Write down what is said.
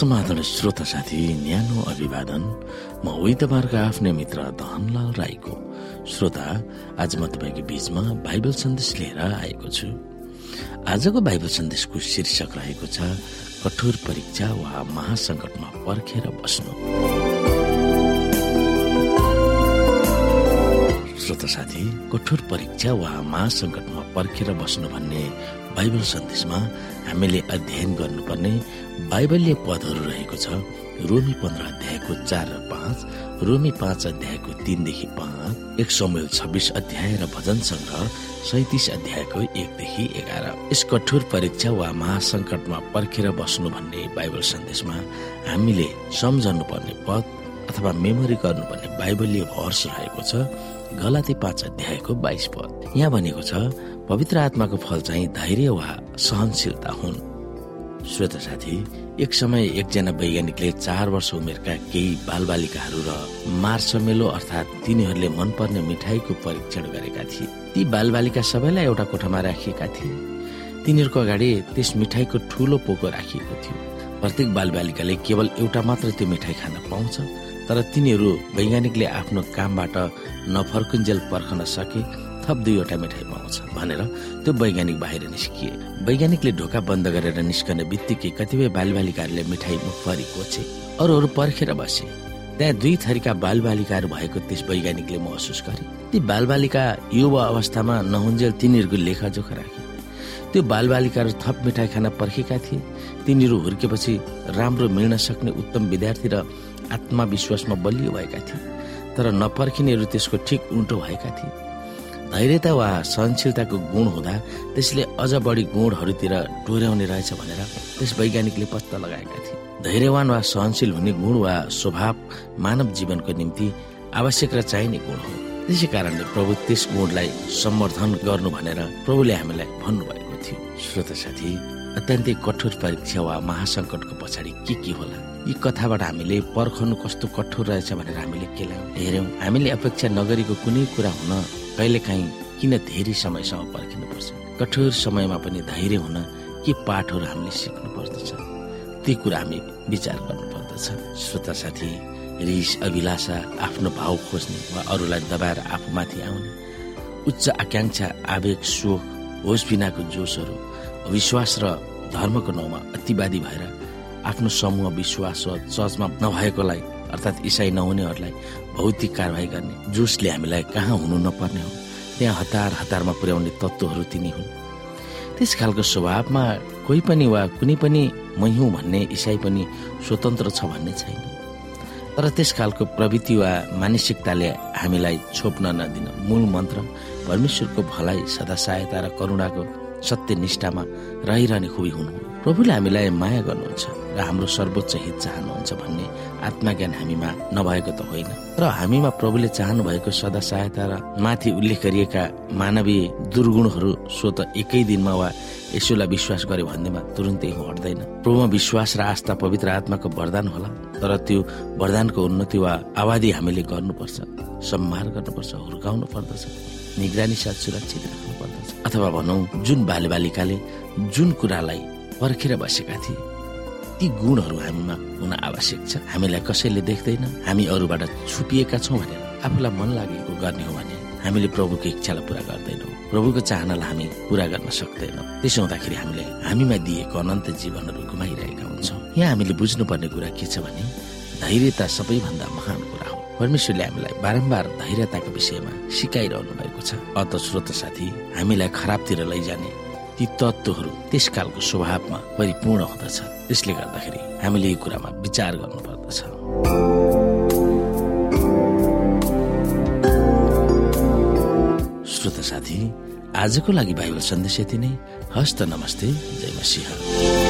समाधान श्रोता साथी न्यानो अभिवादन। म उही तपाईँहरूको आफ्नै मित्र धनलाल राईको। श्रोता आज म तपाईँको बीचमा बाइबल सन्देश लिएर आएको छु। आजको बाइबल सन्देशको शीर्षक रहेको छ कठोर परीक्षा वा महासङ्कटमा पर्खेर बस्नु। श्रोता साथी कठोर परीक्षा वा महासङ्कटमा पर्खेर बस्नु भन्ने बाइबल सन्देशमा हामीले अध्ययन गर्नुपर्ने बाइबलीय पदहरू रहेको छ रोमी पन्ध्र अध्यायको चार र पाँच रोमी पाँच अध्यायको तीनदेखि पाँच एक समयल छब्बिस अध्याय र भजन सङ्ग्रह सैतिस अध्यायको एकदेखि एघार। यस कठोर परीक्षा वा महासङ्कटमा पर्खेर बस्नु भन्ने बाइबल सन्देशमा हामीले सम्झनु पर्ने पद अथवा मेमोरी गर्नुपर्ने बाइबलीय भर्स रहेको छ गलाती पाँच अध्यायको बाइस पद। यहाँ भनेको छ पवित्र आत्माको फल चाहिँ धैर्य वा सहनशीलता हुन्। श्रोता साथी एक समय एकजना वैज्ञानिकले चार वर्ष उमेरका केही बालबालिकाहरू र मार्समेलो अर्थात् तिनीहरूले मनपर्ने मिठाईको परीक्षण गरेका थिए। ती बालबालिका सबैलाई एउटा कोठामा राखिएका थिए। तिनीहरूको अगाडि त्यस मिठाईको ठूलो पोको राखिएको थियो। प्रत्येक बालबालिकाले केवल एउटा मात्र त्यो मिठाई खान पाउँछ तर तिनीहरू वैज्ञानिकले आफ्नो कामबाट नफर्कुन्जेल पर्खन सके थप दुईवटा मिठाई पाउँछ। भनेर त्यो वैज्ञानिक बाहिर निस्किए। वैज्ञानिकले ढोका बन्द गरेर निस्कने बित्तिकै कतिपय बालबालिकाहरूले मिठाई मुखभरि कोचे अरूहरू पर्खेर बसे। त्यहाँ दुई थरीका बालबालिकाहरू भएको त्यस वैज्ञानिकले महसुस गरे। ती बालबालिका युवा अवस्थामा नहुन्जेल तिनीहरूको लेखाजोखा राखे। त्यो बालबालिकाहरू थप मिठाई खान पर्खेका थिए। तिनीहरू हुर्केपछि राम्रो मिल्न सक्ने उत्तम विद्यार्थी र आत्मविश्वासमा बलियो भएका थिए। तर नपर्खिनेहरू त्यसको ठिक उल्टो भएका थिए। धैर्यता वा सहनशीलताको गुण हुँदा त्यसले अझ बढी गुणहरूतिर डोर्याउने रहेछ भनेर त्यस वैज्ञानिकले पत्ता लगाएका थिए। धैर्यवान वा सहनशील हुने गुण वा स्वभाव मानव जीवनको निम्ति आवश्यक र चाहिने गुण हो। त्यसै कारणले प्रभु त्यस गुणलाई सम्वर्धन गर्नु भनेर प्रभुले हामीलाई भन्नुभएको थियो। श्रोत साथी अत्यन्तै कठोर परीक्षा वा महासङ्कटको पछाडि के के होला? यी कथाबाट हामीले पर्खनु कस्तो कठोर रहेछ भनेर हामीले केलायौँ हेऱ्यौँ? हामीले अपेक्षा नगरेको कुनै कुरा हुन कहिलेकाहीँ किन धेरै समयसम्म पर्खिनुपर्छ? कठोर समयमा पनि धैर्य हुन के पाठहरू हामीले सिक्नु पर्दछ ती कुरा हामी विचार गर्नु पर्दछ श्रोता साथी रिस अभिलाषा आफ्नो भाव खोज्ने वा अरूलाई दबाएर आफूमाथि आउने उच्च आकाङ्क्षा आवेग शोक होस बिनाको जोसहरू विश्वास र धर्मको नाउँमा अतिवादी भएर आफ्नो समूह विश्वास वा चर्चमा नभएकोलाई अर्थात् इसाई नहुनेहरूलाई भौतिक कारवाही गर्ने जोसले हामीलाई कहाँ हुनु नपर्ने हो? त्यहाँ हतार हतारमा पुर्याउने तत्त्वहरू तिनी हुन्। त्यस खालको स्वभावमा कोही पनि वा कुनै पनि मै हुँ भन्ने इसाई पनि स्वतन्त्र छ भन्ने छैन। तर त्यस खालको प्रवृत्ति वा मानसिकताले हामीलाई छोप्न नदिन मूल मन्त्र परमेश्वरको भलाइ सदा सहायता र करुणाको सत्य निष्ठामा रहिरहने खुबी हुनु प्रभुले हामीलाई माया गर्नुहुन्छ। र हाम्रो सर्वोच्च हित चाहनुहुन्छ भन्ने आत्मज्ञान हामीमा नभएको त होइन। र हामीमा प्रभुले चाहनु भएको सदा सहायता र माथि उल्लेख गरिएका मानवीय दुर्गुणहरू स्वत एकै दिनमा वा यसोलाई विश्वास गरे भन्नेमा तुरुन्तै हट्दैन। प्रभुमा विश्वास र आस्था पवित्र आत्माको वरदान होला तर त्यो वरदानको उन्नति वा आवादी हामीले गर्नुपर्छ सम्हार गर्नुपर्छ हुर्काउनु पर्दछ निगरानी साथ सुरक्षित राख्नु पर्दछ। अथवा भनौँ जुन बालबालिकाले जुन कुरालाई पर्खेर बसेका थिए ती गुणहरू हामीमा हुन आवश्यक छ। हामीलाई कसैले देख्दैन हामी अरूबाट छुपिएका छौँ भनेर आफूलाई मन लागेको गर्ने हो भने हामीले प्रभुको इच्छालाई पुरा गर्दैनौँ। प्रभुको चाहनालाई हामी पुरा गर्न सक्दैनौँ। त्यसो हुँदाखेरि हामीले हामीमा दिएको अनन्त जीवनहरू गुमाइरहेका हुन्छौँ। यहाँ हामीले बुझ्नुपर्ने कुरा के छ भने धैर्यता सबैभन्दा महान कुरा हो। परमेश्वरले हामीलाई बारम्बार धैर्यताको विषयमा सिकाइरहनु भएको छ। अत स्रोत साथी हामीलाई खराबतिर लैजाने ती तत्त्वहरू त्यस स्वभावमा परिपूर्ण हुँदछ। त्यसले गर्दाखेरि हामीले यो कुरामा विचार गर्नुपर्दछ। श्रोता साथी आजको लागि बाइबल सन्देश यति नै। हस्त नमस्ते जय मसिंह।